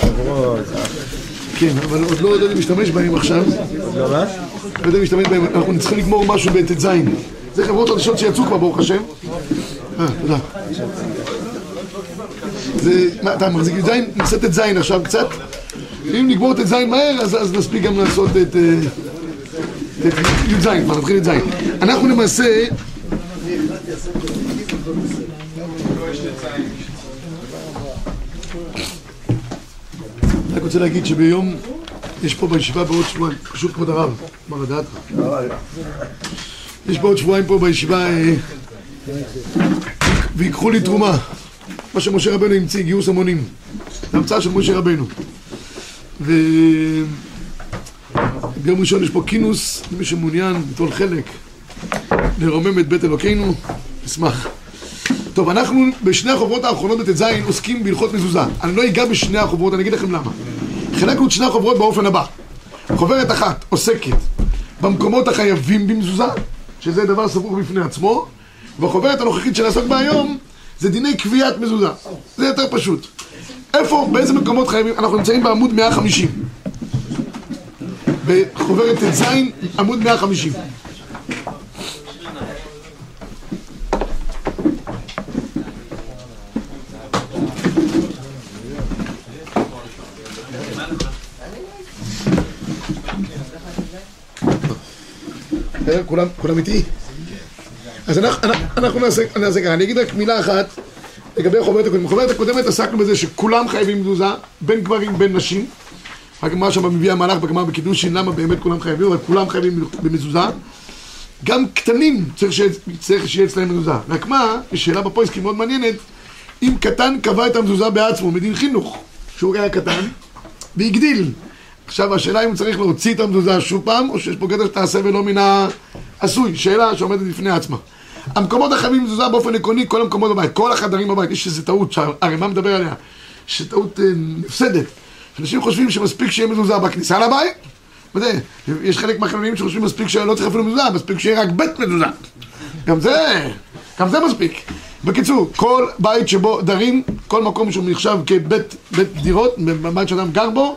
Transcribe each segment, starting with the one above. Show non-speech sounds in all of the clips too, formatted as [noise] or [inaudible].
חברות. כן, אבל עוד לא יודעים להשתמש בהם עכשיו. לא מה? לא יודעים להשתמש בהם, אנחנו צריכים לגמור משהו בט"ז. זה חברות חדשות שיצאו כבר, ברוך השם. אה, תודה. זה, מה, אתה מחזיק את ז'? נעשה ט"ז עכשיו קצת. אם נגמור ט"ז מהר, אז, נספיק גם לעשות את... אה, את י"ז, כבר נתחיל את ז'. אנחנו למעשה... רק רוצה להגיד שביום, יש פה בישיבה בעוד שבועיים, פשוט כבוד הרב, מה לדעת? יש בעוד שבועיים פה בישיבה, אה, ויקחו לי תרומה, מה שמשה רבנו המציא, גיוס המונים, זה המצאה של משה רבנו. וביום ראשון יש פה כינוס, מי שמעוניין ליטול חלק, לרומם את בית אלוקינו, נשמח. טוב, אנחנו בשני החוברות האחרונות בט"ז עוסקים בהלכות מזוזה. אני לא אגע בשני החוברות, אני אגיד לכם למה. חילקנו את שני החוברות באופן הבא. חוברת אחת עוסקת במקומות החייבים במזוזה, שזה דבר סבוך בפני עצמו, והחוברת הנוכחית שנעסוק בה היום זה דיני קביעת מזוזה. זה יותר פשוט. איפה, באיזה מקומות חייבים? אנחנו נמצאים בעמוד 150. בחוברת ט"ז, עמוד 150. כולם, איתי? אז אנחנו, נעשה, ככה, אני אגיד רק מילה אחת לגבי החוברת הקודמת. בחוברת הקודמת עסקנו בזה שכולם חייבים מזוזה, בין גברים בין נשים. הגמרא שם מביאה מהלך בגמרא בקידושין, למה באמת כולם חייבים, אבל כולם חייבים במזוזה. גם קטנים צריך שיהיה, אצלם מזוזה. רק מה, יש שאלה בפויסקים מאוד מעניינת, אם קטן קבע את המזוזה בעצמו, מדין חינוך, שהוא היה קטן, והגדיל. עכשיו השאלה אם צריך להוציא את המזוזה שוב פעם, או שיש פה קטע שתעשה ולא מן העשוי, שאלה שעומדת בפני עצמה. המקומות החייבים מזוזה באופן עקרוני, כל המקומות בבית, כל החדרים בבית, יש איזו טעות שהרמב"ם מדבר עליה, שטעות אה, נפסדת. אנשים חושבים שמספיק שיהיה מזוזה בכניסה לבית, וזה, יש חלק מהחילונים שחושבים מספיק שלא צריך אפילו מזוזה, מספיק שיהיה רק בית מזוזה. גם זה, גם זה מספיק. בקיצור, כל בית שבו דרים, כל מקום שהוא נחשב כבית בית דירות, בבית שאדם גר בו,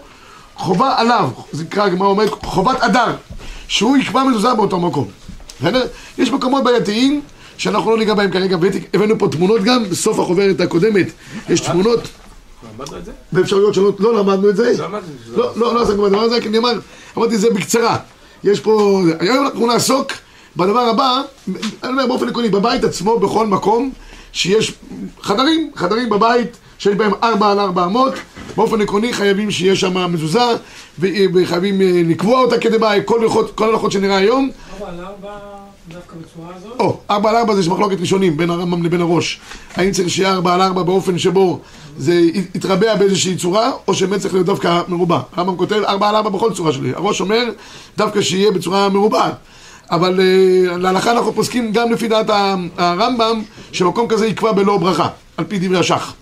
חובה עליו, זה נקרא, הגמרא אומרת, חובת אדר, שהוא יקבע מזוזה באותו מקום. יש מקומות בעייתיים שאנחנו לא ניגע בהם כרגע, הבאנו פה תמונות גם, בסוף החוברת הקודמת יש תמונות. למדנו את זה? באפשרויות שונות, לא למדנו את זה. לא זה. לא, לא, לא עסקנו בדבר הזה, כי אני אמר, אמרתי את זה בקצרה. יש פה, היום אנחנו נעסוק בדבר הבא, אני אומר באופן עקרוני, בבית עצמו, בכל מקום, שיש חדרים, חדרים בבית, שיש בהם ארבע על ארבע אמות, באופן עקרוני חייבים שיהיה שם מזוזה, וחייבים אה, לקבוע אותה כדי בית, כל הלכות, כל הלכות שנראה היום. ארבע על ארבע, דווקא בצורה הזאת? או, ארבע על ארבע זה מחלוקת ראשונים בין הרמב"ם לבין הראש. האם צריך שיהיה ארבע על ארבע באופן שבו זה יתרבע באיזושהי צורה, או שבאמת צריך להיות דווקא מרובע. הרמב"ם כותב ארבע על ארבע בכל צורה שלי. הראש אומר דווקא שיהיה בצורה מרובעת. אבל uh, להלכה אנחנו פוסקים גם לפי דעת הרמב"ם, שמקום כזה יקבע בלא ברכה, על פי דברי השח.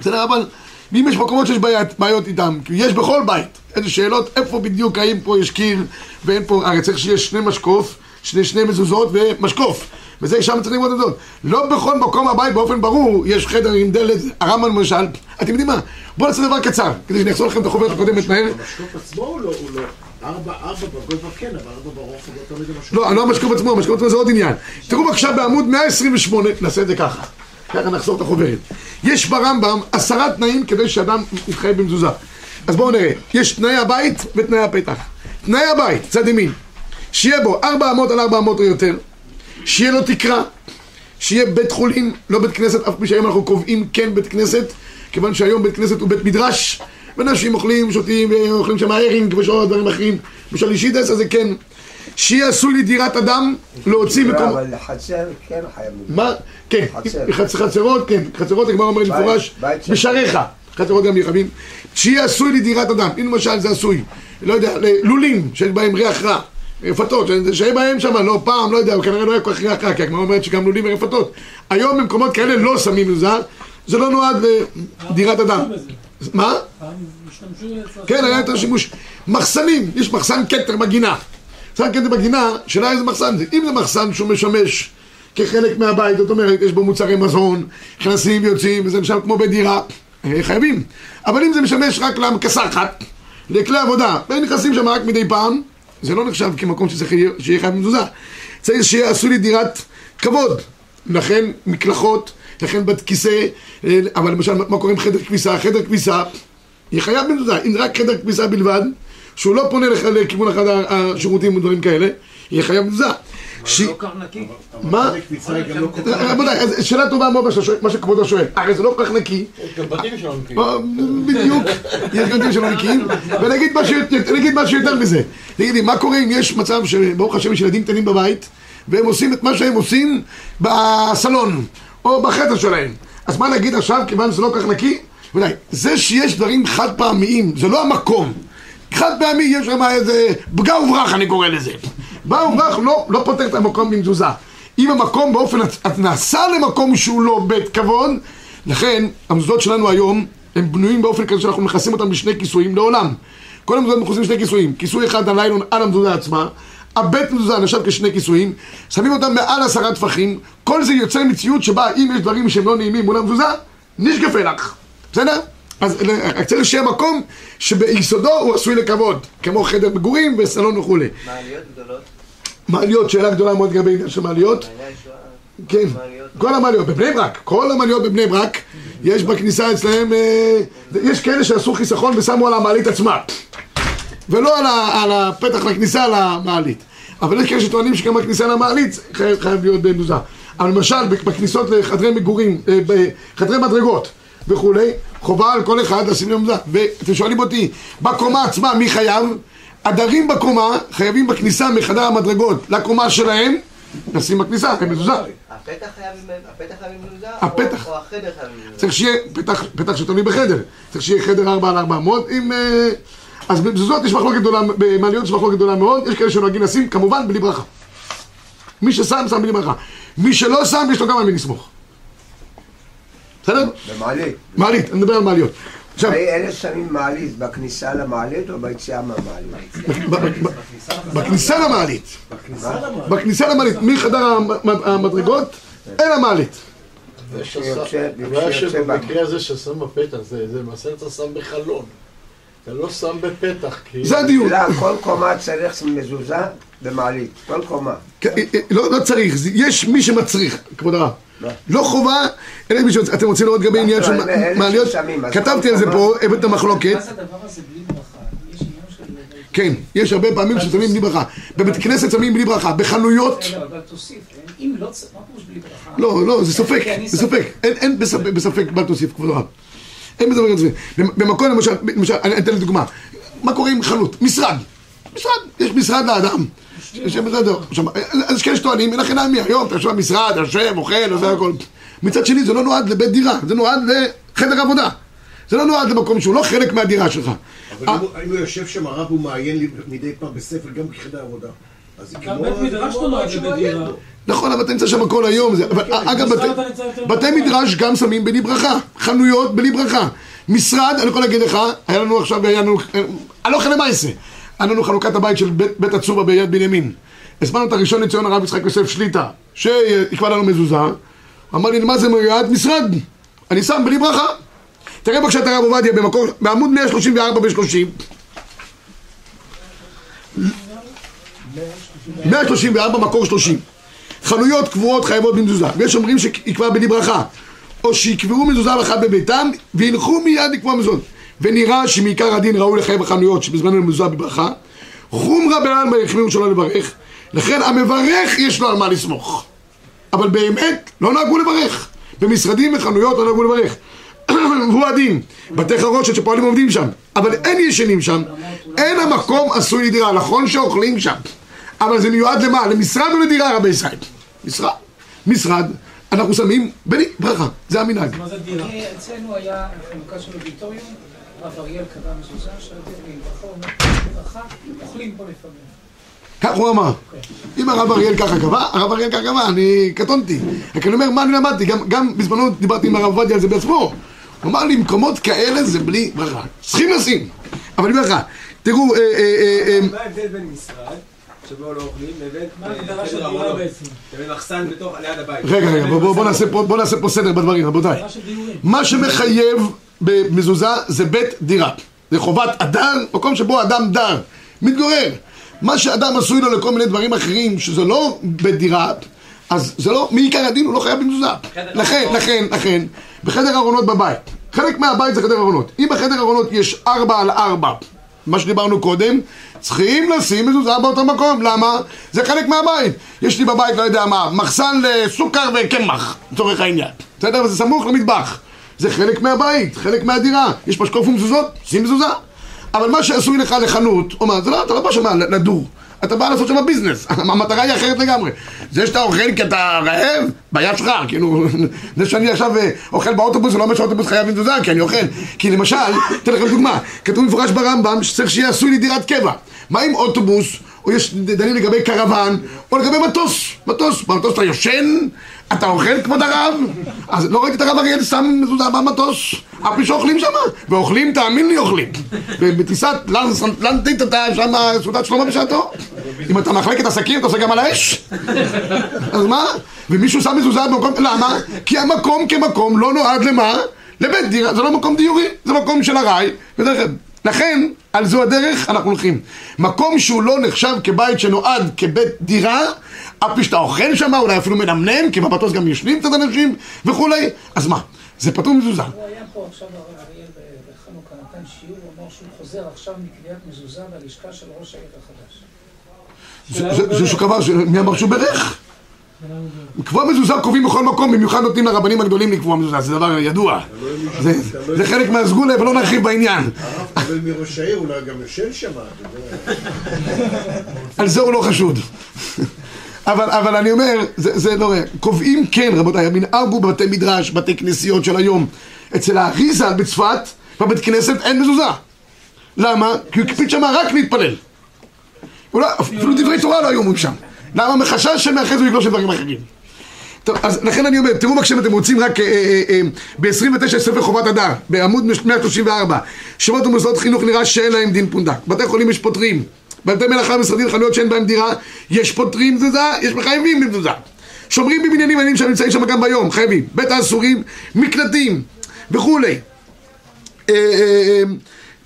בסדר, אבל ואם יש מקומות שיש בעיות, בעיות איתם, כי יש בכל בית, איזה שאלות, איפה בדיוק, האם פה יש קיר ואין פה, הרי צריך שיהיה שני משקוף, שני, שני מזוזות ומשקוף. וזה שם צריך ללמוד את זאת. לא בכל מקום הבית באופן ברור יש חדר עם דלת, הרמב"ם למשל, אתם יודעים מה? בואו נעשה דבר קצר, כדי שאני אחזור לכם את החוברת הקודמת מהר. המשקוף עצמו הוא לא, הוא לא. ארבע, ארבע בגובה כן, אבל ארבע ברוחב לא תמיד המשקוף. לא, לא המשקוף עצמו, המשקוף עצמו זה עוד עניין. תראו בבקשה בעמוד 128, נעשה את זה ככה. ככה נחזור את החוברת. יש ברמב"ם עשרה תנאים כדי שאדם יתחייב במזוזה. אז בואו נראה. יש תנאי הבית ותנאי הפתח. תנאי הבית, צד ימין. שיהיה בו ארבע אמות על ארבע אמות או יותר. שיהיה לו תקרה. שיהיה בית חולין, לא בית כנסת, אף פי שהיום אנחנו קובעים כן בית כנסת, כיוון שהיום בית כנסת הוא בית מדרש, ואנשים אוכלים, שותים, ואוכלים שם הרינג ושאר דברים אחרים. בשלישידס, אז זה כן. שיהיה עשוי לדירת אדם להוציא מקום... אבל חצר כן חייב לבנות. מה? כן, חצר. חצ- חצרות, כן, חצרות, הגמרא אומרת בית- במפורש, בשעריך, חצרות גם נכבים, שיהיה עשוי לדירת אדם, אם למשל זה עשוי, לא יודע, לולים שיש בהם ריח רע, רפתות, שיהיה בהם שם, לא פעם, לא יודע, כנראה לא היה כל כך ריח רע, כי הגמרא אומרת שגם לולים ורפתות, היום במקומות כאלה לא שמים מזוזה, זה לא נועד לדירת אדם. מה? כן, היה יותר שימוש. מחסנים, יש מחסן כתר בגינה. מחסן כתר בגינה, שאלה איזה מחסן זה. אם זה מחסן שהוא משמש כחלק מהבית, זאת אומרת, יש בו מוצרי מזון, נכנסים ויוצאים, וזה נחשב כמו בדירה, אה, חייבים. אבל אם זה משמש רק לכסחת, לכלי עבודה, והם נכנסים שם רק מדי פעם, זה לא נחשב כמקום שצריך יהיה- שיהיה חייב במזוזה. צריך שיהיה עשוי לי דירת כבוד. לכן מקלחות, לכן בת כיסא, אה, אבל למשל מה קורה עם חדר כביסה? חדר כביסה יהיה חייב במזוזה. אם רק חדר כביסה בלבד, שהוא לא פונה לך לכיוון אחד השירותים ודברים כאלה, יהיה חייב במזוזה. ש- מה? לא כל כך... רבותיי, שאלה טובה מאוד מה מה שכבודו שואל. הרי זה לא כל כך נקי. גם בתים שלנו נקיים. אה, בדיוק, יש גם דברים שלא נקיים, ונגיד משהו יותר- מזה. תגידי, מה קורה אם יש מצב שברוך השם יש ילדים קטנים בבית, והם עושים את מה שהם עושים בסלון, או בחדר שלהם. אז מה נגיד עכשיו, כיוון שזה לא כל כך נקי? זה שיש דברים חד פעמיים, זה לא המקום. חד פעמי יש שם איזה פגע וברח אני קורא לזה. פגע וברח לא, לא פותר את המקום במזוזה. אם המקום באופן נעשה למקום שהוא לא בית כבוד, לכן המזוזות שלנו היום הם בנויים באופן כזה שאנחנו מכסים אותם בשני כיסויים לעולם. כל המזוזות מכוסים בשני כיסויים, כיסוי אחד הליילון על המזוזה עצמה, הבית מזוזה נחשב כשני כיסויים, שמים אותם מעל עשרה טפחים, כל זה יוצר מציאות שבה אם יש דברים שהם לא נעימים מול המזוזה, נשגפה לך, בסדר? אז רק צריך שיהיה מקום שביסודו הוא עשוי לכבוד, כמו חדר מגורים וסלון וכולי. מעליות גדולות, מעליות, שאלה גדולה מאוד לגבי עניין של מעליות. כן. כל המעליות, בבני ברק, כל המעליות בבני ברק, יש בכניסה אצלהם, אה, יש כאלה שעשו חיסכון ושמו על המעלית עצמה, ולא על, הפתח לכניסה למעלית. אבל יש כאלה שטוענים שגם הכניסה למעלית חייב, להיות במזוזה. אבל למשל, בכניסות לחדרי מגורים, אה, בחדרי מדרגות וכולי, חובה על כל אחד לשים למזוזה. ואתם שואלים אותי, בקומה עצמה מי חייב? הדרים בקומה חייבים בכניסה מחדר המדרגות לקומה שלהם לשים בכניסה, הם מזוזה. הפתח חייב עם- מזוזה? הפתח. או החדר חייב עם מזוזה? צריך שיהיה פתח, פתח שתלוי בחדר, צריך שיהיה חדר 4 על 400 עם... אה, אז במזוזות יש מחלוקת גדולה, במעליות יש מחלוקת גדולה מאוד, יש כאלה שנוהגים לשים, כמובן בלי ברכה. מי ששם, שם בלי ברכה. מי שלא שם, יש לו גם על מי לסמוך. בסדר? במעלית. מעלית, אני מדבר על מעליות. עכשיו, אלה שמים מעלית בכניסה למעלית או ביציאה מהמעלית? בכניסה למעלית, בכניסה למעלית, מחדר המ- המדרגות אל המעלית. הבעיה שבמקרה הזה ששם בפתח, זה זה למעשה אתה שם בחלון. אתה לא שם בפתח, כי... זה הדיון. לא, כל קומה צריך מזוזה במעלית. כל קומה. כן, אה, אה, לא, לא צריך, יש מי שמצריך, כבוד הרב. לא חובה, אלא מי שמצריך. אתם רוצים לראות לגבי עניין של מעליות? כתבתי על זה פה, הבאת המחלוקת. כן, יש הרבה פעמים ששמים בלי ברכה. בבית כנסת שמים בלי ברכה. בחנויות, רגע, אבל תוסיף, אין- אם לא צריך, מה פירוש בלי ברכה? לא, לא, זה ספק, זה ספק. אין- בספק, בל תוסיף, כבוד הרב. אין בזה דבר כזה. במקום, למשל, למשל, אני אתן לי דוגמה. מה קורה עם חנות? משרד. משרד, יש משרד לאדם. יש משרד, עכשיו, אז יש כאלה שטוענים, אין לכם נעמי, היום אתה יושב במשרד, יושב, אוכל, עושה הכל. מצד שני, זה לא נועד לבית דירה, זה נועד לחדר עבודה. זה לא נועד למקום שהוא לא חלק מהדירה שלך. אבל אם הוא- יושב שם הרב הוא מעיין מדי פעם בספר גם כחדר עבודה. אז זה גם כמו- בית מדרש לא נועד לבית דירה. נכון, אבל אתה נמצא שם כל היום. זה- אבל אגב, בתי-. מדרש גם שמים בלי ברכה. חנויות בלי ברכה. משרד, אני יכול להגיד לך, היה לנו עכשיו, היה לנו, אני לא חלק למעשה. היה לנו חלוקת הבית של בית- בית הצובה ביד בנימין. הזמנו את הראשון לציון הרב יצחק יוסף שליטה, שיקבע לנו מזוזה. אמר לי, מה זה מיועד? משרד. אני שם בלי ברכה. תראה בבקשה את הרב עובדיה במקור, בעמוד 134 ב-30. 134 מקור 30. חנויות קבועות חייבות במזוזה, ויש אומרים שיקבע בלי ברכה, או שיקבעו מזוזה אחת בביתם, וילכו מיד לקבוע מזוזות. ונראה שמעיקר הדין ראוי לחייב החנויות שבזמנו מזוזה בברכה, חומרא בעלמא החמירו שלא לברך, לכן המברך יש לו על מה לסמוך. אבל באמת לא נהגו לברך. במשרדים וחנויות לא נהגו לברך. [clears throat] והוא הדין. בתי חרושת שפועלים עובדים שם, אבל אין ישנים שם, אין המקום עשוי לדירה, נכון שאוכלים שם, אבל זה מיועד למה? למשרד או לדירה רבי ישראל? משרד. משרד, אנחנו שמים בלי ברכה, זה המנהג. מה זה דירה? אצלנו היה חנוכה של אודיטוריום, הרב אריאל קבע מזוזה, שאלתי לי ברכה, הוא אומר, ברכה, אוכלים פה לפעמים. כך הוא אמר. אם הרב אריאל ככה קבע, הרב אריאל ככה קבע, אני קטונתי. רק אני אומר, מה אני למדתי? גם, גם בזמנו דיברתי עם הרב עובדיה על זה בעצמו. הוא אמר לי, מקומות כאלה זה בלי ברכה. צריכים לשים. אבל אני אומר לך, תראו, אה, אה, אה, מה ההבדל בין משרד, שבו לא אוכלים, לבין מה ההגדרה של דירה? בעצם? לבין מחסן בתוך, ליד הבית. רגע, רגע, בוא, בוא, בוא, נעשה פה, סדר בדברים, רבותיי. מה שמחייב במזוזה זה בית דירה. זה חובת אדם, מקום שבו אדם דר, מתגורר. מה שאדם עשוי לו לכל מיני דברים אחרים, שזה לא בית דירה, אז זה לא, מעיקר הדין הוא לא חייב במזוזה. לכן, לכן, לכן, בחדר ארונות בבית, חלק מהבית זה חדר ארונות. אם בחדר ארונות יש ארבע על ארבע, מה שדיברנו קודם, צריכים לשים מזוזה באותו מקום, למה? זה חלק מהבית. יש לי בבית, לא יודע מה, מחסן לסוכר וקמח, לצורך העניין. בסדר? וזה סמוך למטבח. זה חלק מהבית, חלק מהדירה. יש משקוף ומזוזות, שים מזוזה. אבל מה שעשוי לך לחנות, הוא אומר, זה לא, אתה לא בא שם לדור. אתה בא לעשות שם ביזנס, [laughs] המטרה היא אחרת לגמרי. זה שאתה אוכל כי אתה רעב, בעיה שלך, כאילו, [laughs] זה שאני עכשיו אה, אוכל באוטובוס, זה לא אומר שהאוטובוס חייב עם תזוזה, כי אני אוכל. כי למשל, אתן לכם דוגמה, כתוב מפורש ברמב"ם שצריך שיהיה עשוי לדירת קבע. מה עם אוטובוס, או יש דנים לגבי קרוון, או לגבי מטוס, מטוס, במטוס אתה יושן, אתה אוכל כבוד הרב? אז לא ראיתי את הרב אריאל שם מזוזה במטוס, אף מי שאוכלים שם, ואוכלים, תאמין לי, אוכלים. ובטיסת לנדית אתה שם סעודת שלמה בשעתו. אם אתה מחלק את הסכין, אתה עושה גם על האש? אז מה? ומישהו שם מזוזה במקום, למה? כי המקום כמקום לא נועד למה? לבית דירה, זה לא מקום דיורי, זה מקום של ארעי, לכן, על זו הדרך אנחנו הולכים. מקום שהוא לא נחשב כבית שנועד כבית דירה, אף פי שאתה אוכל שם, אולי אפילו מנמנם, כי במטוס גם יושבים קצת אנשים וכולי, אז מה? זה פטור מזוזה. הוא היה פה עכשיו הרב אריאל בחנוכה, נתן שיעור, הוא אמר שהוא חוזר עכשיו מקביעת מזוזה בלשכה של ראש העיר החדש. זה- שהוא קבע, ש- מי אמר שהוא בירך? לקבוע מזוזה קובעים בכל מקום, במיוחד נותנים לרבנים הגדולים לקבוע מזוזה, זה דבר ידוע. זה- זה חלק מהסגולה, ולא נרחיב בעניין. אבל מראש העיר אולי גם יושן שם. על זה הוא לא חשוד. אבל, אבל אני אומר, זה, זה לא... קובעים כן, רבותיי, המנהג בבתי מדרש, בתי כנסיות של היום. אצל האריזה בצפת, בבית כנסת אין מזוזה. למה? כי הוא הקפיד שם רק להתפלל. לא, אפילו דברי תורה לא היו אומרים שם. למה? מחשש שמאחרי זה הוא יגלוש לדברים אחרים. טוב, אז לכן אני אומר, תראו בבקשה אם אתם רוצים רק אה, אה, אה, ב-29 ספר חובת הדר, בעמוד 134, שמות ומוסדות חינוך נראה שאין להם דין פונדק. בתי חולים יש פותרים. בבתי מלאכה משרדים חנויות שאין בהם דירה, יש פותרים מזוזה, יש מחייבים במזוזה. שומרים בבניינים עניים שנמצאים שם גם ביום, חייבים. בית האסורים, מקלטים וכולי. אה, אה,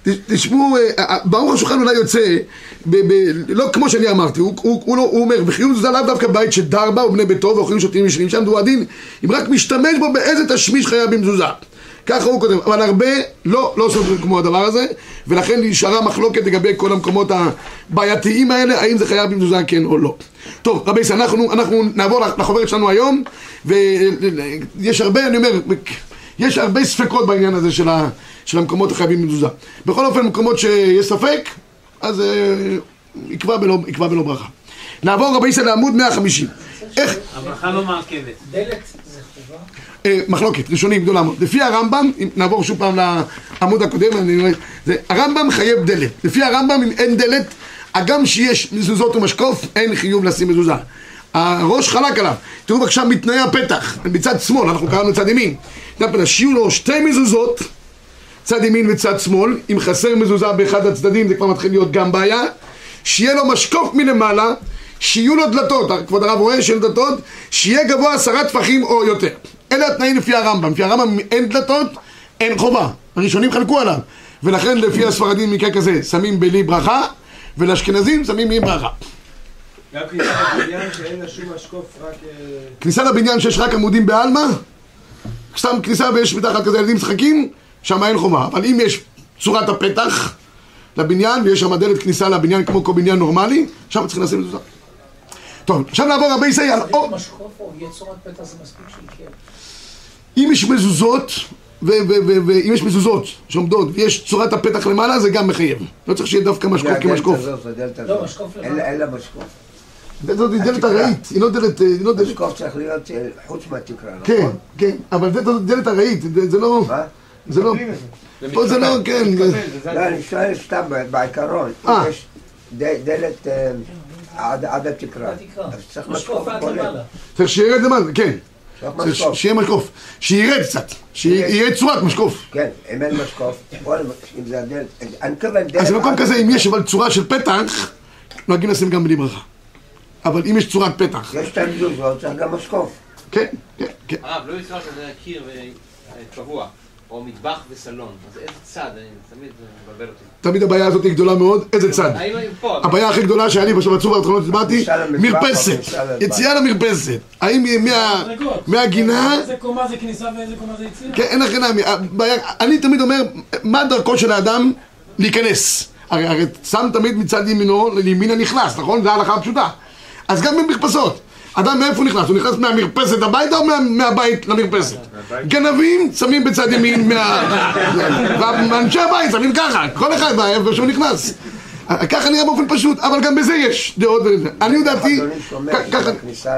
אה, תשמעו, ברוך השולחן אולי יוצא, ב, ב, לא כמו שאני אמרתי, הוא, הוא, הוא, לא, הוא אומר, וחיוב מזוזה לאו דווקא בית שדר בה ובני ביתו ואוכלים שותים ישנים שם, והוא הדין, אם רק משתמש בו באיזה תשמיש חייב במזוזה. ככה הוא כותב, אבל הרבה לא, לא סוברים כמו הדבר הזה, ולכן נשארה מחלוקת לגבי כל המקומות הבעייתיים האלה, האם זה חייב במזוזה כן או לא. טוב, רבי ישראל, אנחנו, אנחנו נעבור לחוברת שלנו היום, ויש הרבה, אני אומר, יש הרבה ספקות בעניין הזה של, ה, של המקומות החייבים במזוזה. בכל אופן, מקומות שיש ספק, אז אה, יקבע, בלא, יקבע בלא ברכה. נעבור רבי ישראל לעמוד 150. איך, הברכה לא מעכבת. דלת מחלוקת, ראשונים גדולה מאוד. לפי הרמב"ם, אם נעבור שוב פעם לעמוד הקודם, אני רואה, זה, הרמב"ם חייב דלת. לפי הרמב"ם, אם אין דלת, הגם שיש מזוזות ומשקוף, אין חיוב לשים מזוזה. הראש חלק עליו. תראו בבקשה מתנאי הפתח, מצד שמאל, אנחנו קראנו צד ימין. שיהיו לו שתי מזוזות, צד ימין וצד שמאל, אם חסר מזוזה באחד הצדדים זה כבר מתחיל להיות גם בעיה, שיהיה לו משקוף מלמעלה, שיהיו לו דלתות, כבוד הרב רואה שאין דלתות, שיהיה גבוה עשרה טפחים או יותר. אלה התנאים לפי הרמב"ם, לפי הרמב"ם אין דלתות, אין חובה, הראשונים חלקו עליו, ולכן לפי הספרדים במקרה כזה שמים בלי ברכה, ולאשכנזים שמים עם ברכה. גם כניסה לבניין שאין לה שום משקוף, רק... אה, כניסה לבניין שיש רק עמודים בעלמא, סתם כניסה ויש מתחת כזה ילדים משחקים, שם אין חומה. אבל אם יש צורת הפתח לבניין ויש שם דלת כניסה לבניין כמו כל בניין נורמלי, שם צריכים לשים מזוזה. טוב, עכשיו נעבור רבי ישראל על. משקוף זה. אם יש מזוזות, ו- ו- ו- ואם יש מזוזות שעומדות ויש צורת הפתח למעלה, זה גם מחייב. לא צריך שיהיה דווקא משקוף זה הדלת כמשקוף. הזאת, הדלת לא, הזאת. משקוף אין לבד. לה- אין לה משקוף. זאת דלת ארעית, היא לא דלת... היא לא. משקוף צריך להיות אה, חוץ מהתקרה, נכון? כן, כן, אבל זה דלת ארעית, זה זה לא... מה? זה לא... פה זה לא, כן, זה- לא, אני שואל סתם בעיקרון. אה. יש דלת אה, עד התקרה. צריך משקוף. למעלה. שירד למעלה, כן. שיהיה משקוף. שירד קצת. שיהיה צורת משקוף. כן, אם אין משקוף, אם זה הדלת, אני מתכוון דלת... אז במקום כזה, אם. יש אבל צורה של פתח, נוהגים לשים גם בלי ברכה. אבל אם יש צורת פתח, יש את המזוזות, צריך גם משקוף. כן, כן, כן. הרב, לא יקרא שזה קיר וקבוע. או מטבח וסלון, אז איזה צד? אני תמיד זה מבלבל אותי. תמיד הבעיה הזאת היא גדולה מאוד, איזה צד? פה? הבעיה הכי גדולה שהיה לי האחרונות, הסברתי, כניסה למטבח או מרפסת? יציאה למרפסת. האם. מהגינה, איזה קומה זה כניסה ואיזה קומה זה יציאה? כן, אין נמי, הבעיה- אני תמיד אומר, מה דרכו של האדם להיכנס? הרי, שם תמיד מצד ימינו לימין הנכנס, נכון? זו ההלכה הפשוטה. אז גם במרפסות. אדם מאיפה הוא נכנס? הוא נכנס מהמרפסת הביתה או מה, מהבית למרפסת? גנבים שמים בצד ימין, מה... ואנשי הבית שמים ככה, כל אחד איפה שהוא נכנס. ככה נראה באופן פשוט, אבל גם בזה יש דעות וזה. אני לדעתי, אדוני שומע כ- ככה, בכניסה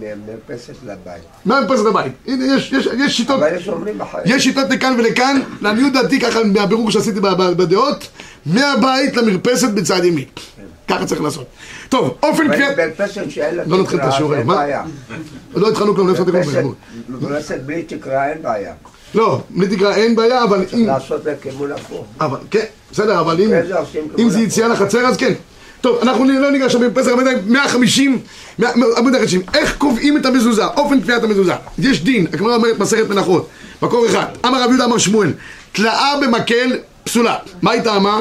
מהמרפסת לבית. מהמרפסת. הנה, יש- יש- יש שיטות אבל יש אומרים בחיים. יש שיטות לכאן ולכאן, לעניות דעתי, ככה מהבירור שעשיתי בדעות, מהבית למרפסת בצד ימין. ככה צריך לעשות. טוב, אופן קריאת... מרפסת שאין לה לא נתחיל את השיעור, אין מה? בעיה. לא התחלנו כלום, לא הפסקתי כלום. מרפסת בלי תקרה אין בעיה. לא, בלי תקרה אין בעיה, אבל צריך אם... לעשות לכיוון הפוך. אבל, כן, בסדר, אבל אם... זה אם זה הפוך. יציאה לחצר, אז כן. טוב, אנחנו לא ניגע עכשיו בפסח דברים, 150, מאה- עמוד החדשים. איך קובעים את המזוזה? אופן קביעת המזוזה. יש דין, הגמרא אומרת מסכת מנחות, מקור אחד. אמר רב יהודה אמר שמואל, תלאה במקל פסולה. מה היא טעמה?